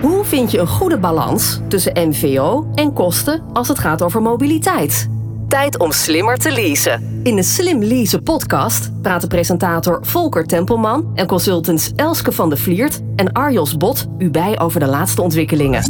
Hoe vind je een goede balans tussen MVO en kosten als het gaat over mobiliteit? Tijd om slimmer te leasen. In de Slim Leasen podcast praten presentator Volker Tempelman en consultants Elske van de Vliert en Arjos Bot u bij over de laatste ontwikkelingen.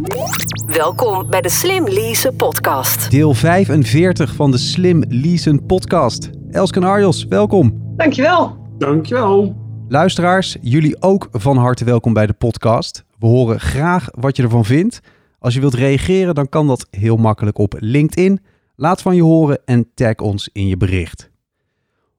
Welkom bij de Slim Leasen podcast. Deel 45 van de Slim Leasen podcast. Elske en Arjos, welkom. Dankjewel. Dankjewel. Luisteraars, jullie ook van harte welkom bij de podcast. We horen graag wat je ervan vindt. Als je wilt reageren, dan kan dat heel makkelijk op LinkedIn. Laat van je horen en tag ons in je bericht.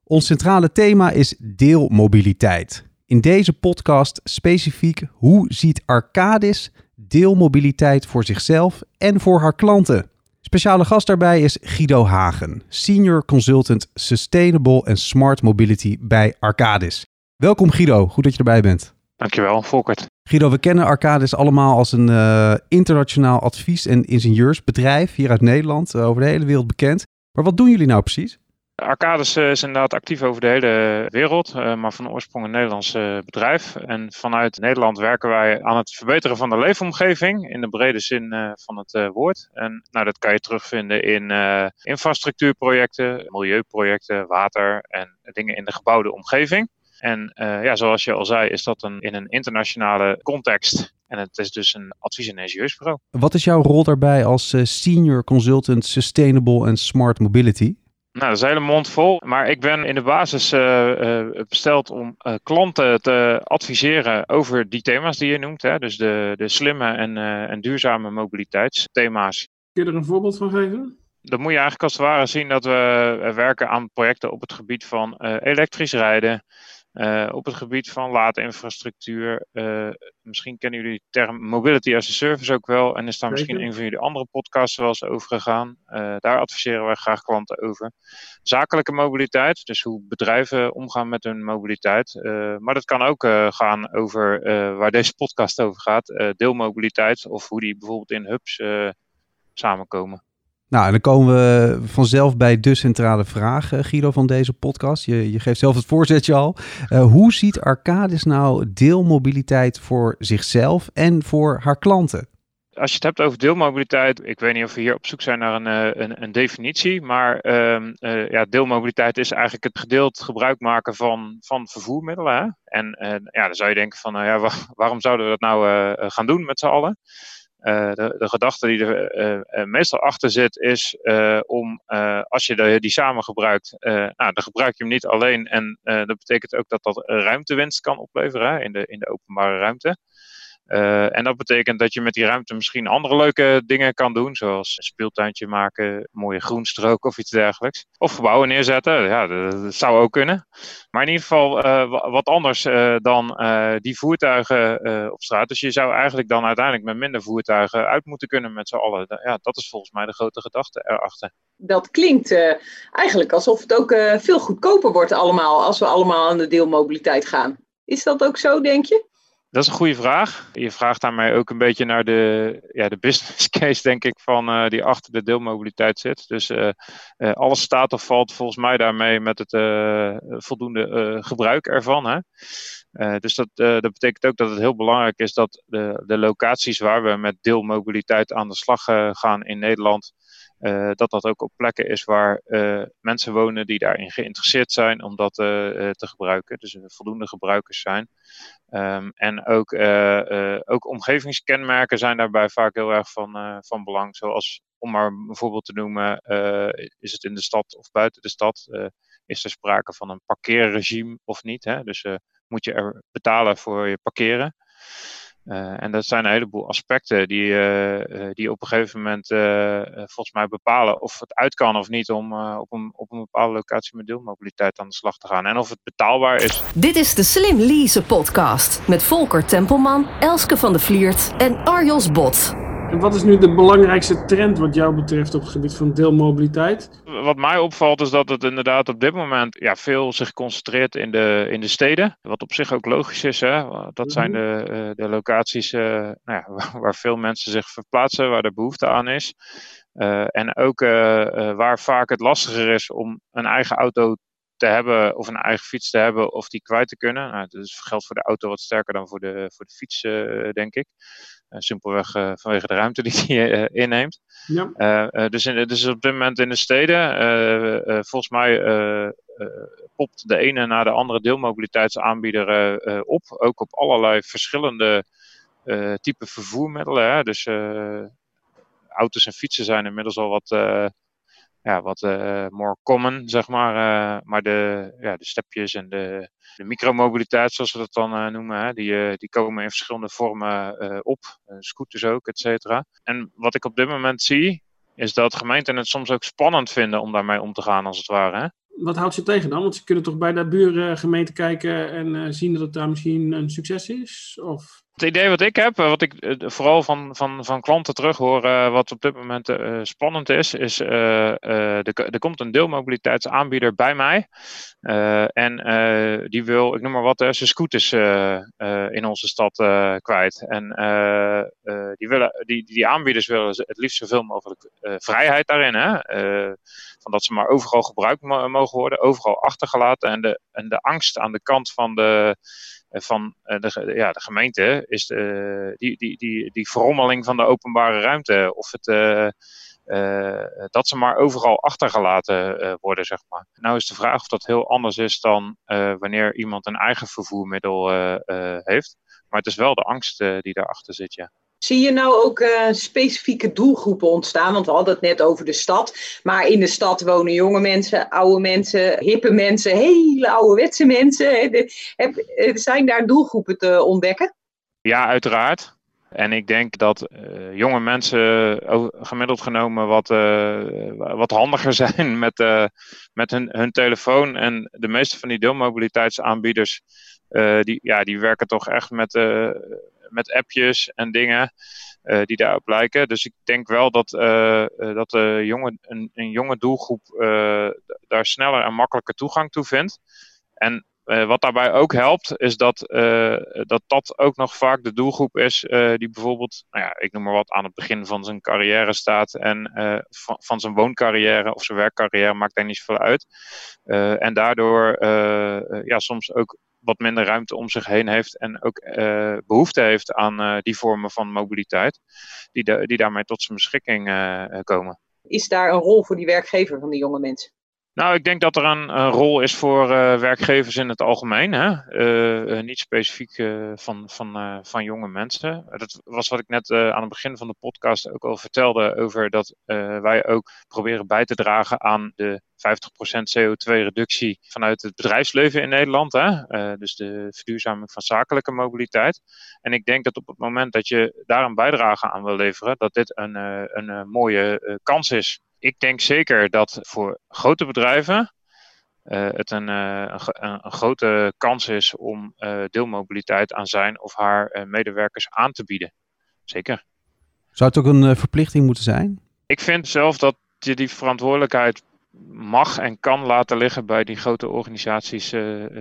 Ons centrale thema is deelmobiliteit. In deze podcast specifiek hoe ziet Arcadis deelmobiliteit voor zichzelf en voor haar klanten. Speciale gast daarbij is Guido Hagen, Senior Consultant Sustainable and Smart Mobility bij Arcadis. Welkom Guido, goed dat je erbij bent. Dankjewel, Volkert. Guido, we kennen Arcadis allemaal als een uh, internationaal advies- en ingenieursbedrijf hier uit Nederland, uh, over de hele wereld bekend. Maar wat doen jullie nou precies? Arcadis uh, is inderdaad actief over de hele wereld, maar van oorsprong een Nederlands bedrijf. En vanuit Nederland werken wij aan het verbeteren van de leefomgeving in de brede zin van het woord. En nou, dat kan je terugvinden in infrastructuurprojecten, milieuprojecten, water en dingen in de gebouwde omgeving. En uh, ja, zoals je al zei, is dat een, in een internationale context. En het is dus een advies- en ingenieursbureau. Wat is jouw rol daarbij als uh, senior consultant Sustainable and Smart Mobility? Nou, dat is een hele mond vol. Maar ik ben in de basis uh, besteld om klanten te adviseren over die thema's die je noemt. Hè? Dus de, de slimme en, en duurzame mobiliteitsthema's. Kun je er een voorbeeld van geven? Dan moet je eigenlijk als het ware zien dat we werken aan projecten op het gebied van elektrisch rijden. Uh, op het gebied van laadinfrastructuur. Uh, misschien kennen jullie de term mobility as a service ook wel. En is daar misschien een van jullie andere podcasts wel eens over gegaan. Uh, daar adviseren wij graag klanten over. Zakelijke mobiliteit, dus hoe bedrijven omgaan met hun mobiliteit. maar dat kan ook gaan over waar deze podcast over gaat. deelmobiliteit of hoe die bijvoorbeeld in hubs samenkomen. Nou, en dan komen we vanzelf bij de centrale vraag, Guido, van deze podcast. Je, je geeft zelf het voorzetje al. Uh, hoe ziet Arcadis nou deelmobiliteit voor zichzelf en voor haar klanten? Als je het hebt over deelmobiliteit, ik weet niet of we hier op zoek zijn naar een, een, een definitie, maar uh, ja, deelmobiliteit is eigenlijk het gedeeld gebruik maken van, van vervoermiddelen. En ja, dan zou je denken van, nou ja, waar, waarom zouden we dat nou gaan doen met z'n allen? Uh, de, gedachte die er uh, meestal achter zit is om, als je die samen gebruikt, nou, dan gebruik je hem niet alleen. En dat betekent ook dat dat ruimtewinst kan opleveren in, de, in de openbare ruimte. Uh, en dat betekent dat je met die ruimte misschien andere leuke dingen kan doen, zoals een speeltuintje maken, mooie groenstrook of iets dergelijks. Of gebouwen neerzetten, ja, dat, zou ook kunnen. Maar in ieder geval uh, wat anders uh, dan die voertuigen op straat. Dus je zou eigenlijk dan uiteindelijk met minder voertuigen uit moeten kunnen met z'n allen. Ja, dat is volgens mij de grote gedachte erachter. Dat klinkt eigenlijk alsof het ook veel goedkoper wordt allemaal, als we allemaal aan de deelmobiliteit gaan. Is dat ook zo, denk je? Dat is een goede vraag. Je vraagt daarmee ook een beetje naar de, ja, de business case, denk ik, van, uh, die achter de deelmobiliteit zit. Dus uh, uh, alles staat of valt volgens mij daarmee met het voldoende gebruik ervan. Hè? dus dat, dat betekent ook dat het heel belangrijk is dat de, de locaties waar we met deelmobiliteit aan de slag gaan in Nederland, uh, dat dat ook op plekken is waar uh, mensen wonen die daarin geïnteresseerd zijn om dat uh, te gebruiken. Dus er voldoende gebruikers zijn. Um, en ook, ook omgevingskenmerken zijn daarbij vaak heel erg van, van belang. Zoals, om maar een voorbeeld te noemen, is het in de stad of buiten de stad? is er sprake van een parkeerregime of niet? Hè? Dus moet je er betalen voor je parkeren? Uh, en dat zijn een heleboel aspecten die, uh, die op een gegeven moment volgens mij bepalen of het uit kan of niet om op, een, op een bepaalde locatie met deelmobiliteit aan de slag te gaan. En of het betaalbaar is. Dit is de Slim Lease podcast met Volker Tempelman, Elske van de Vliert en Arjos Bot. En wat is nu de belangrijkste trend wat jou betreft op het gebied van deelmobiliteit? Wat mij opvalt is dat het inderdaad op dit moment ja, veel zich concentreert in de, in de steden. Wat op zich ook logisch is. Hè? Dat zijn Mhm. de, eh, de locaties eh, nou ja, waar, veel mensen zich verplaatsen, waar er behoefte aan is. Eh, en ook waar vaak het lastiger is om een eigen auto te hebben of een eigen fiets te hebben of die kwijt te kunnen. Nou, dat geldt voor de auto wat sterker dan voor de, voor de fiets, denk ik. Simpelweg vanwege de ruimte die die inneemt. Ja. dus, in, dus op dit moment in de steden, volgens mij popt de ene na de andere deelmobiliteitsaanbieder op. Ook op allerlei verschillende type vervoermiddelen. Hè? Dus auto's en fietsen zijn inmiddels al wat, ja, wat uh, more common, zeg maar. Uh, maar de, ja, de stepjes en de, de micromobiliteit, zoals we dat dan noemen, hè, die, die komen in verschillende vormen op. scooters ook, et cetera. En wat ik op dit moment zie, is dat gemeenten het soms ook spannend vinden om daarmee om te gaan, als het ware. Hè? Wat houdt ze tegen dan? Want ze kunnen toch bij de buurgemeente kijken en zien dat het daar misschien een succes is? Of het idee wat ik heb, eh, wat ik eh, vooral van, van, van klanten terug hoor, eh, wat op dit moment spannend is, is er, er komt een deelmobiliteitsaanbieder bij mij. en die wil, ik noem maar wat, zijn scooters in onze stad kwijt. En die, willen, die, die aanbieders willen het liefst zoveel mogelijk vrijheid daarin. Hè? van dat ze maar overal gebruikt mogen worden, overal achtergelaten. En de, en de angst aan de kant van de van eh, de, ja, de gemeente is de, die, die, die, die verrommeling van de openbare ruimte. Of het, uh, dat ze maar overal achtergelaten worden, zeg maar. Nou is de vraag of dat heel anders is dan wanneer iemand een eigen vervoermiddel heeft. Maar het is wel de angst die daarachter zit, ja. Zie je nou ook uh, specifieke doelgroepen ontstaan? Want we hadden het net over de stad. Maar in de stad wonen jonge mensen, oude mensen, hippe mensen, hele ouderwetse mensen. heb, eh, zijn daar doelgroepen te ontdekken? Ja, uiteraard. En ik denk dat uh, jonge mensen gemiddeld genomen wat, wat handiger zijn met, met hun, hun telefoon. En de meeste van die deelmobiliteitsaanbieders, die, ja, die werken toch echt met met appjes en dingen uh, die daarop lijken. Dus ik denk wel dat, uh, dat de jonge, een, een jonge doelgroep daar sneller en makkelijker toegang toe vindt. En wat daarbij ook helpt, is dat, dat dat ook nog vaak de doelgroep is die bijvoorbeeld, nou ja, ik noem maar wat, aan het begin van zijn carrière staat en van, van, zijn wooncarrière of zijn werkcarrière, maakt daar niet zoveel uit. en daardoor ja, soms ook wat minder ruimte om zich heen heeft en ook uh, behoefte heeft aan uh, die vormen van mobiliteit, die, die daarmee tot zijn beschikking uh, komen. Is daar een rol voor die werkgever van die jonge mensen? Nou, ik denk dat er een, rol is voor uh, werkgevers in het algemeen. Hè? Uh, uh, niet specifiek van, van, van jonge mensen. Dat was wat ik net aan het begin van de podcast ook al vertelde. Over dat wij ook proberen bij te dragen aan de 50% CO2-reductie vanuit het bedrijfsleven in Nederland. Hè? dus de verduurzaming van zakelijke mobiliteit. En ik denk dat op het moment dat je daar een bijdrage aan wil leveren, dat dit een, een mooie kans is ik denk zeker dat voor grote bedrijven uh, het een, uh, een, een, grote kans is om uh, deelmobiliteit aan zijn of haar medewerkers aan te bieden. Zeker. Zou het ook een verplichting moeten zijn? Ik vind zelf dat je die verantwoordelijkheid mag en kan laten liggen bij die grote organisaties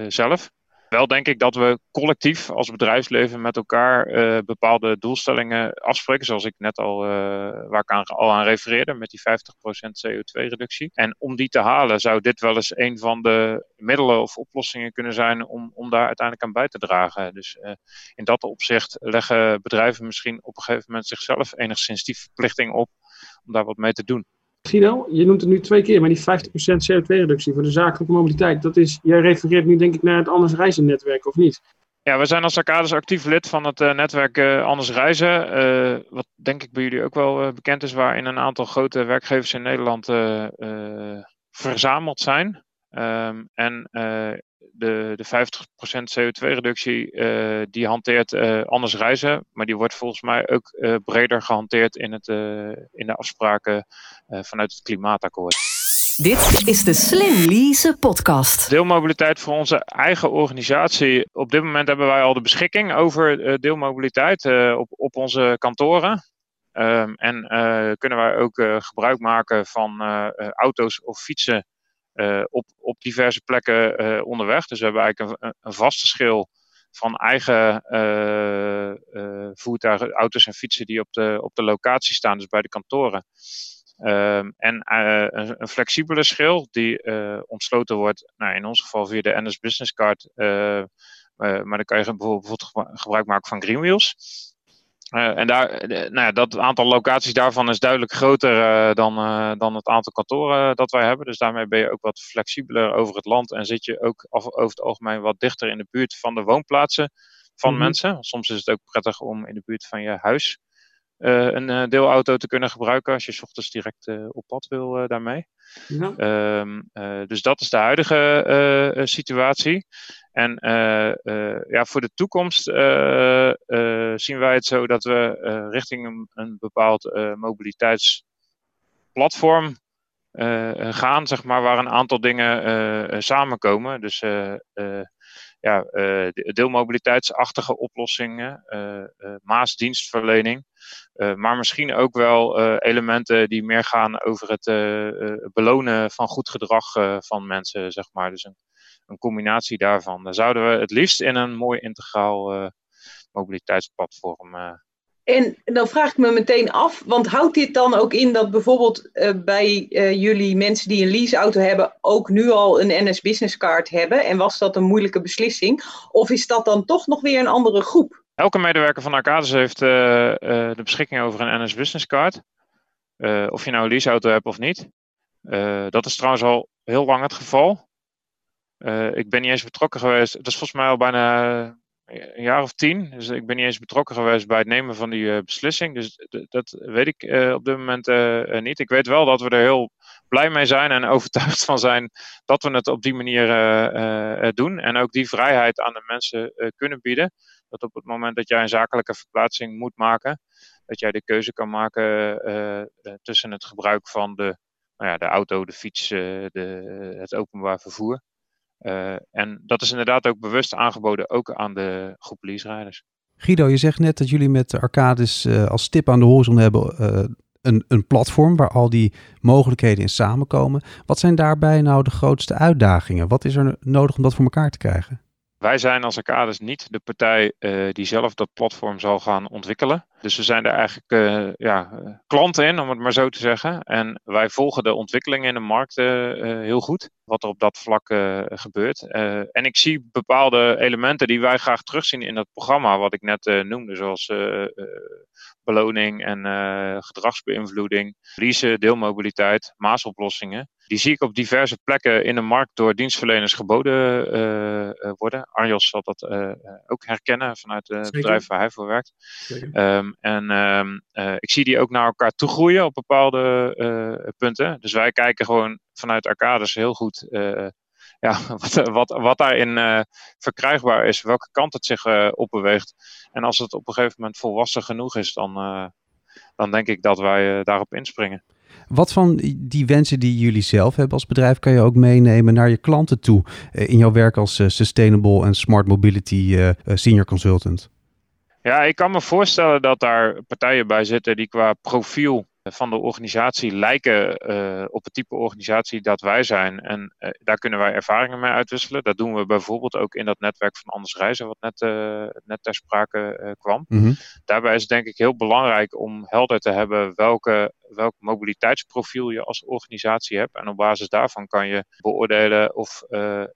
zelf. Wel denk ik dat we collectief als bedrijfsleven met elkaar uh, bepaalde doelstellingen afspreken, zoals ik net al, uh, waar ik aan, al aan refereerde, met die 50% CO2-reductie. En om die te halen zou dit wel eens een van de middelen of oplossingen kunnen zijn om, om daar uiteindelijk aan bij te dragen. Dus uh, in dat opzicht leggen bedrijven misschien op een gegeven moment zichzelf enigszins die verplichting op om daar wat mee te doen. Guido, je noemt het nu twee keer, maar die 50% CO2-reductie voor de zakelijke mobiliteit, dat is, jij refereert nu denk ik naar het Anders Reizen netwerk, of niet? Ja, we zijn als Arcades actief lid van het uh, netwerk uh, Anders Reizen. Uh, wat denk ik bij jullie ook wel bekend is, waarin een aantal grote werkgevers in Nederland verzameld zijn. Um, en de, de 50% CO2-reductie, uh, die hanteert uh, anders reizen. Maar die wordt volgens mij ook uh, breder gehanteerd in, het, in de afspraken vanuit het klimaatakkoord. Dit is de Slim Lease podcast. Deelmobiliteit voor onze eigen organisatie. Op dit moment hebben wij al de beschikking over deelmobiliteit op, op onze kantoren. Um, en kunnen wij ook gebruik maken van auto's of fietsen op, op diverse plekken uh, onderweg. Dus we hebben eigenlijk een, een vaste schil van eigen uh, voertuigen, auto's en fietsen die op de, op de locatie staan, dus bij de kantoren. Ehm, en een, een, flexibele schil die ontsloten wordt, nou, in ons geval via de NS Business Card. maar dan kan je bijvoorbeeld gebruik maken van Greenwheels. Uh, en daar, uh, nou ja, dat aantal locaties daarvan is duidelijk groter uh, dan, dan het aantal kantoren dat wij hebben. Dus daarmee ben je ook wat flexibeler over het land en zit je ook over het algemeen wat dichter in de buurt van de woonplaatsen van mm -hmm. mensen. Soms is het ook prettig om in de buurt van je huis een deelauto te kunnen gebruiken als je s ochtends direct op pad wil daarmee. Ja. Um, dus dat is de huidige situatie. En ja, voor de toekomst zien wij het zo dat we richting een, een bepaald mobiliteitsplatform gaan, zeg maar, waar een aantal dingen samenkomen. Dus ja, deelmobiliteitsachtige oplossingen, maasdienstverlening, maar misschien ook wel elementen die meer gaan over het belonen van goed gedrag van mensen, zeg maar. Dus een een combinatie daarvan. Dan zouden we het liefst in een mooi integraal mobiliteitsplatform. En dan vraag ik me meteen af, want houdt dit dan ook in dat bijvoorbeeld bij jullie mensen die een leaseauto hebben ook nu al een NS Business Card hebben? En was dat een moeilijke beslissing? Of is dat dan toch nog weer een andere groep? Elke medewerker van Arcades heeft de beschikking over een NS Business Card. of je nou een leaseauto hebt of niet. dat is trouwens al heel lang het geval. Ik ben niet eens betrokken geweest. Dat is volgens mij al bijna eh, een jaar of tien. Dus ik ben niet eens betrokken geweest bij het nemen van die beslissing. Dus dat weet ik op dit moment niet. Ik weet wel dat we er heel blij mee zijn en overtuigd van zijn dat we het op die manier doen. En ook die vrijheid aan de mensen kunnen bieden. Dat op het moment dat jij een zakelijke verplaatsing moet maken, dat jij de keuze kan maken tussen het gebruik van de, nou ja, de auto, de fiets, de, het openbaar vervoer. En dat is inderdaad ook bewust aangeboden, ook aan de groep leaserijders. Guido, je zegt net dat jullie met Arcadis uh, als stip aan de horizon hebben een, een platform waar al die mogelijkheden in samenkomen. Wat zijn daarbij nou de grootste uitdagingen? Wat is er nodig om dat voor elkaar te krijgen? Wij zijn als Arcades niet de partij uh, die zelf dat platform zal gaan ontwikkelen. Dus we zijn er eigenlijk uh, ja, klanten in, om het maar zo te zeggen. En wij volgen de ontwikkelingen in de markt heel goed, wat er op dat vlak gebeurt. en ik zie bepaalde elementen die wij graag terugzien in het programma, wat ik net noemde, zoals beloning en gedragsbeïnvloeding, leasen, deelmobiliteit, maasoplossingen die zie ik op diverse plekken in de markt door dienstverleners geboden uh, worden. Arjos zal dat uh, ook herkennen vanuit het bedrijf waar hij voor werkt. Um, en um, ik zie die ook naar elkaar toe groeien op bepaalde punten. Dus wij kijken gewoon vanuit Arcades heel goed ja, wat, wat, wat daarin verkrijgbaar is, welke kant het zich opbeweegt. En als het op een gegeven moment volwassen genoeg is, dan, dan denk ik dat wij daarop inspringen. Wat van die wensen die jullie zelf hebben als bedrijf kan je ook meenemen naar je klanten toe eh, in jouw werk als eh, Sustainable en Smart Mobility eh, Senior Consultant? Ja, ik kan me voorstellen dat daar partijen bij zitten die qua profiel van de organisatie lijken uh, op het type organisatie dat wij zijn. En uh, daar kunnen wij ervaringen mee uitwisselen. Dat doen we bijvoorbeeld ook in dat netwerk van Anders Reizen, wat net, uh, net ter sprake kwam. Mm-hmm. Daarbij is het denk ik heel belangrijk om helder te hebben welke, welk mobiliteitsprofiel je als organisatie hebt. En op basis daarvan kan je beoordelen of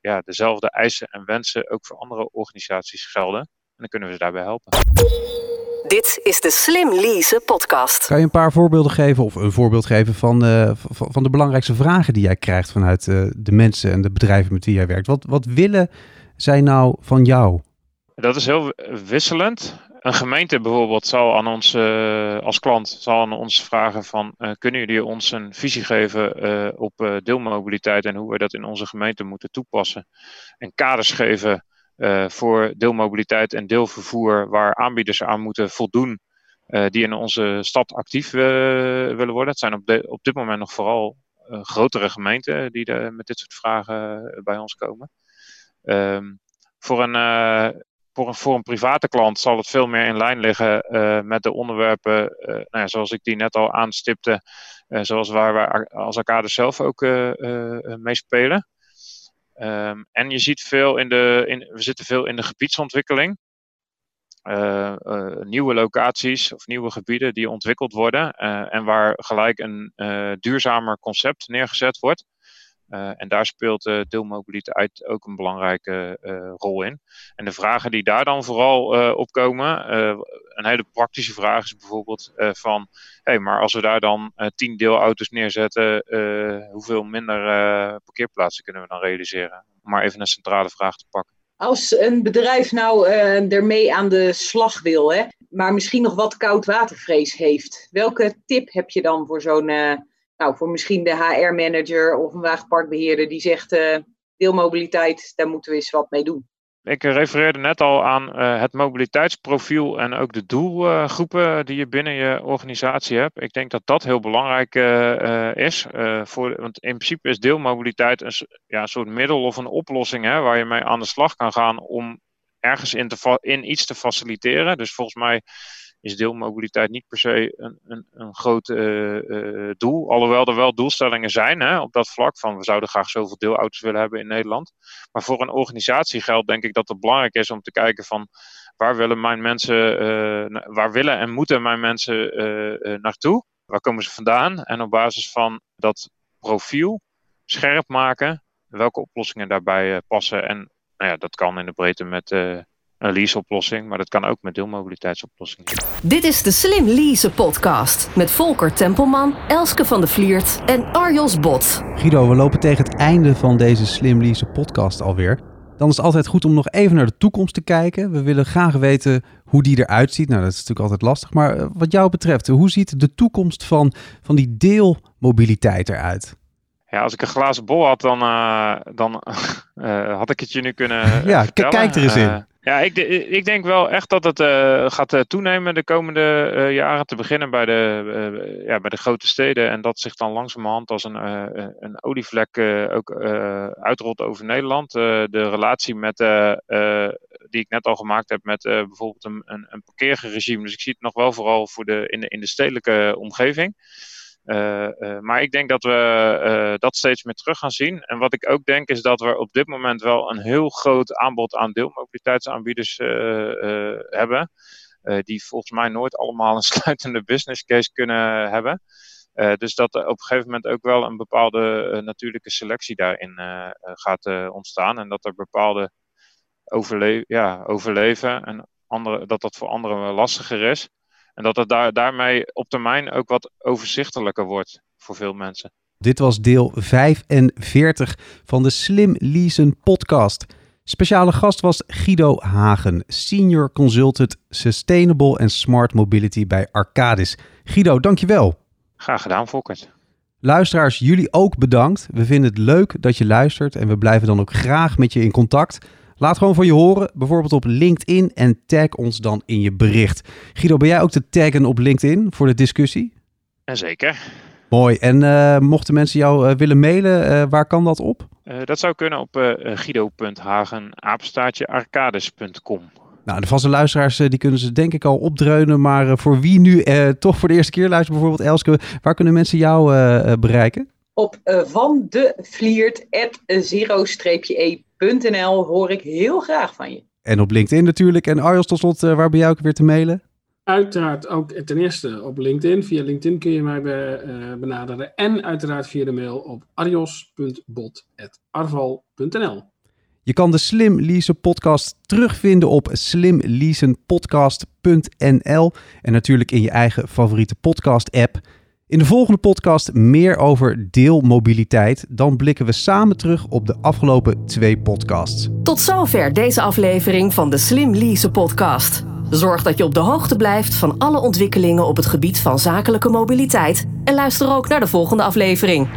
ja, dezelfde eisen en wensen ook voor andere organisaties gelden. En dan kunnen we ze daarbij helpen. Dit is de Slim Lease podcast. Kan je een paar voorbeelden geven of een voorbeeld geven van, uh, van de belangrijkste vragen die jij krijgt vanuit uh, de mensen en de bedrijven met wie jij werkt? Wat, wat willen zij nou van jou? Dat is heel wisselend. Een gemeente bijvoorbeeld zal aan ons uh, als klant zal aan ons vragen van kunnen jullie ons een visie geven op deelmobiliteit en hoe we dat in onze gemeente moeten toepassen en kaders geven uh, voor deelmobiliteit en deelvervoer, waar aanbieders aan moeten voldoen uh, die in onze stad actief uh, willen worden. Het zijn op, op dit moment nog vooral grotere gemeenten die met dit soort vragen bij ons komen. Um, voor, een, voor, een, voor een private klant zal het veel meer in lijn liggen met de onderwerpen, nou ja, zoals ik die net al aanstipte, zoals waar wij als Arcade zelf ook mee spelen. Um, en je ziet veel in de, in, we zitten veel in de gebiedsontwikkeling. nieuwe locaties of nieuwe gebieden die ontwikkeld worden en waar gelijk een duurzamer concept neergezet wordt. Uh, en daar speelt uh, deelmobiliteit ook een belangrijke uh, rol in. En de vragen die daar dan vooral opkomen, een hele praktische vraag is bijvoorbeeld van, hé, hey, maar als we daar dan tien deelauto's neerzetten, hoeveel minder parkeerplaatsen kunnen we dan realiseren? Om maar even een centrale vraag te pakken. Als een bedrijf nou ermee aan de slag wil, hè, maar misschien nog wat koudwatervrees heeft, welke tip heb je dan voor zo'n nou, voor misschien de HR-manager of een wagenparkbeheerder die zegt uh, deelmobiliteit, daar moeten we eens wat mee doen. Ik refereerde net al aan uh, het mobiliteitsprofiel en ook de doelgroepen die je binnen je organisatie hebt. Ik denk dat dat heel belangrijk is. voor, want in principe is deelmobiliteit een, ja, soort middel of een oplossing hè, waar je mee aan de slag kan gaan om ergens in iets te faciliteren. Dus volgens mij is deelmobiliteit niet per se een, een, een groot uh, uh, doel. Alhoewel er wel doelstellingen zijn hè, op dat vlak. Van we zouden graag zoveel deelauto's willen hebben in Nederland. Maar voor een organisatie geldt denk ik dat het belangrijk is om te kijken van waar willen mijn mensen, waar willen en moeten mijn mensen naartoe? Waar komen ze vandaan? En op basis van dat profiel scherp maken welke oplossingen daarbij passen. En nou ja, dat kan in de breedte met een leaseoplossing, maar dat kan ook met deelmobiliteitsoplossingen. Dit is de Slim Lease podcast met Volker Tempelman, Elske van de Vliert en Arjos Bot. Guido, we lopen tegen het einde van deze Slim Lease podcast alweer. Dan is het altijd goed om nog even naar de toekomst te kijken. We willen graag weten hoe die eruit ziet. Nou, dat is natuurlijk altijd lastig. Maar eh, wat jou betreft, hoe ziet de toekomst van, van die deelmobiliteit eruit? Ja, als ik een glazen bol had, dan, uh, dan uh, had ik het je nu kunnen. ja, kijk er eens in. Ja, ik, ik denk wel echt dat het uh, gaat uh, toenemen de komende uh, jaren. Te beginnen bij de, ja, bij de grote steden. En dat zich dan langzamerhand als een, een olievlek ook uitrolt over Nederland. de relatie met, die ik net al gemaakt heb met bijvoorbeeld een, een, een parkeerregime. Dus ik zie het nog wel vooral voor de, in, de, in de stedelijke omgeving. Uh, uh, maar ik denk dat we uh, dat steeds meer terug gaan zien. En wat ik ook denk is dat we op dit moment wel een heel groot aanbod aan deelmobiliteitsaanbieders hebben. die volgens mij nooit allemaal een sluitende business case kunnen hebben. dus dat er op een gegeven moment ook wel een bepaalde natuurlijke selectie daarin gaat ontstaan. En dat er bepaalde ja, overleven en andere, dat dat voor anderen lastiger is. En dat het daar, daarmee op termijn ook wat overzichtelijker wordt voor veel mensen. Dit was deel 45 van de Slim Leasen podcast. Speciale gast was Guido Hagen, Senior Consultant Sustainable and Smart Mobility bij Arcadis. Guido, dankjewel. Graag gedaan, Volkert. Luisteraars, jullie ook bedankt. We vinden het leuk dat je luistert en we blijven dan ook graag met je in contact. Laat gewoon van je horen, bijvoorbeeld op LinkedIn en tag ons dan in je bericht. Guido, ben jij ook te taggen op LinkedIn voor de discussie? Zeker. Mooi. En uh, mochten mensen jou uh, willen mailen, uh, waar kan dat op? dat zou kunnen op guido.hagen-arcades.com. Nou, de vaste luisteraars die kunnen ze denk ik al opdreunen. Maar voor wie nu toch voor de eerste keer luistert, bijvoorbeeld Elske, waar kunnen mensen jou bereiken? Op van de vliert zero-e .nl hoor ik heel graag van je. En op LinkedIn natuurlijk. En Arjos, tot slot, eh, waar ben jij ook weer te mailen? Uiteraard ook ten eerste op LinkedIn. Via LinkedIn kun je mij eh, benaderen. En uiteraard via de mail op arjos.bot.arval.nl. Je kan de Slim Leasen podcast terugvinden op slimleasenpodcast.nl en natuurlijk in je eigen favoriete podcast app. In de volgende podcast meer over deelmobiliteit. Dan blikken we samen terug op de afgelopen twee podcasts. Tot zover deze aflevering van de Slim Lease podcast. Zorg dat je op de hoogte blijft van alle ontwikkelingen op het gebied van zakelijke mobiliteit. En luister ook naar de volgende aflevering.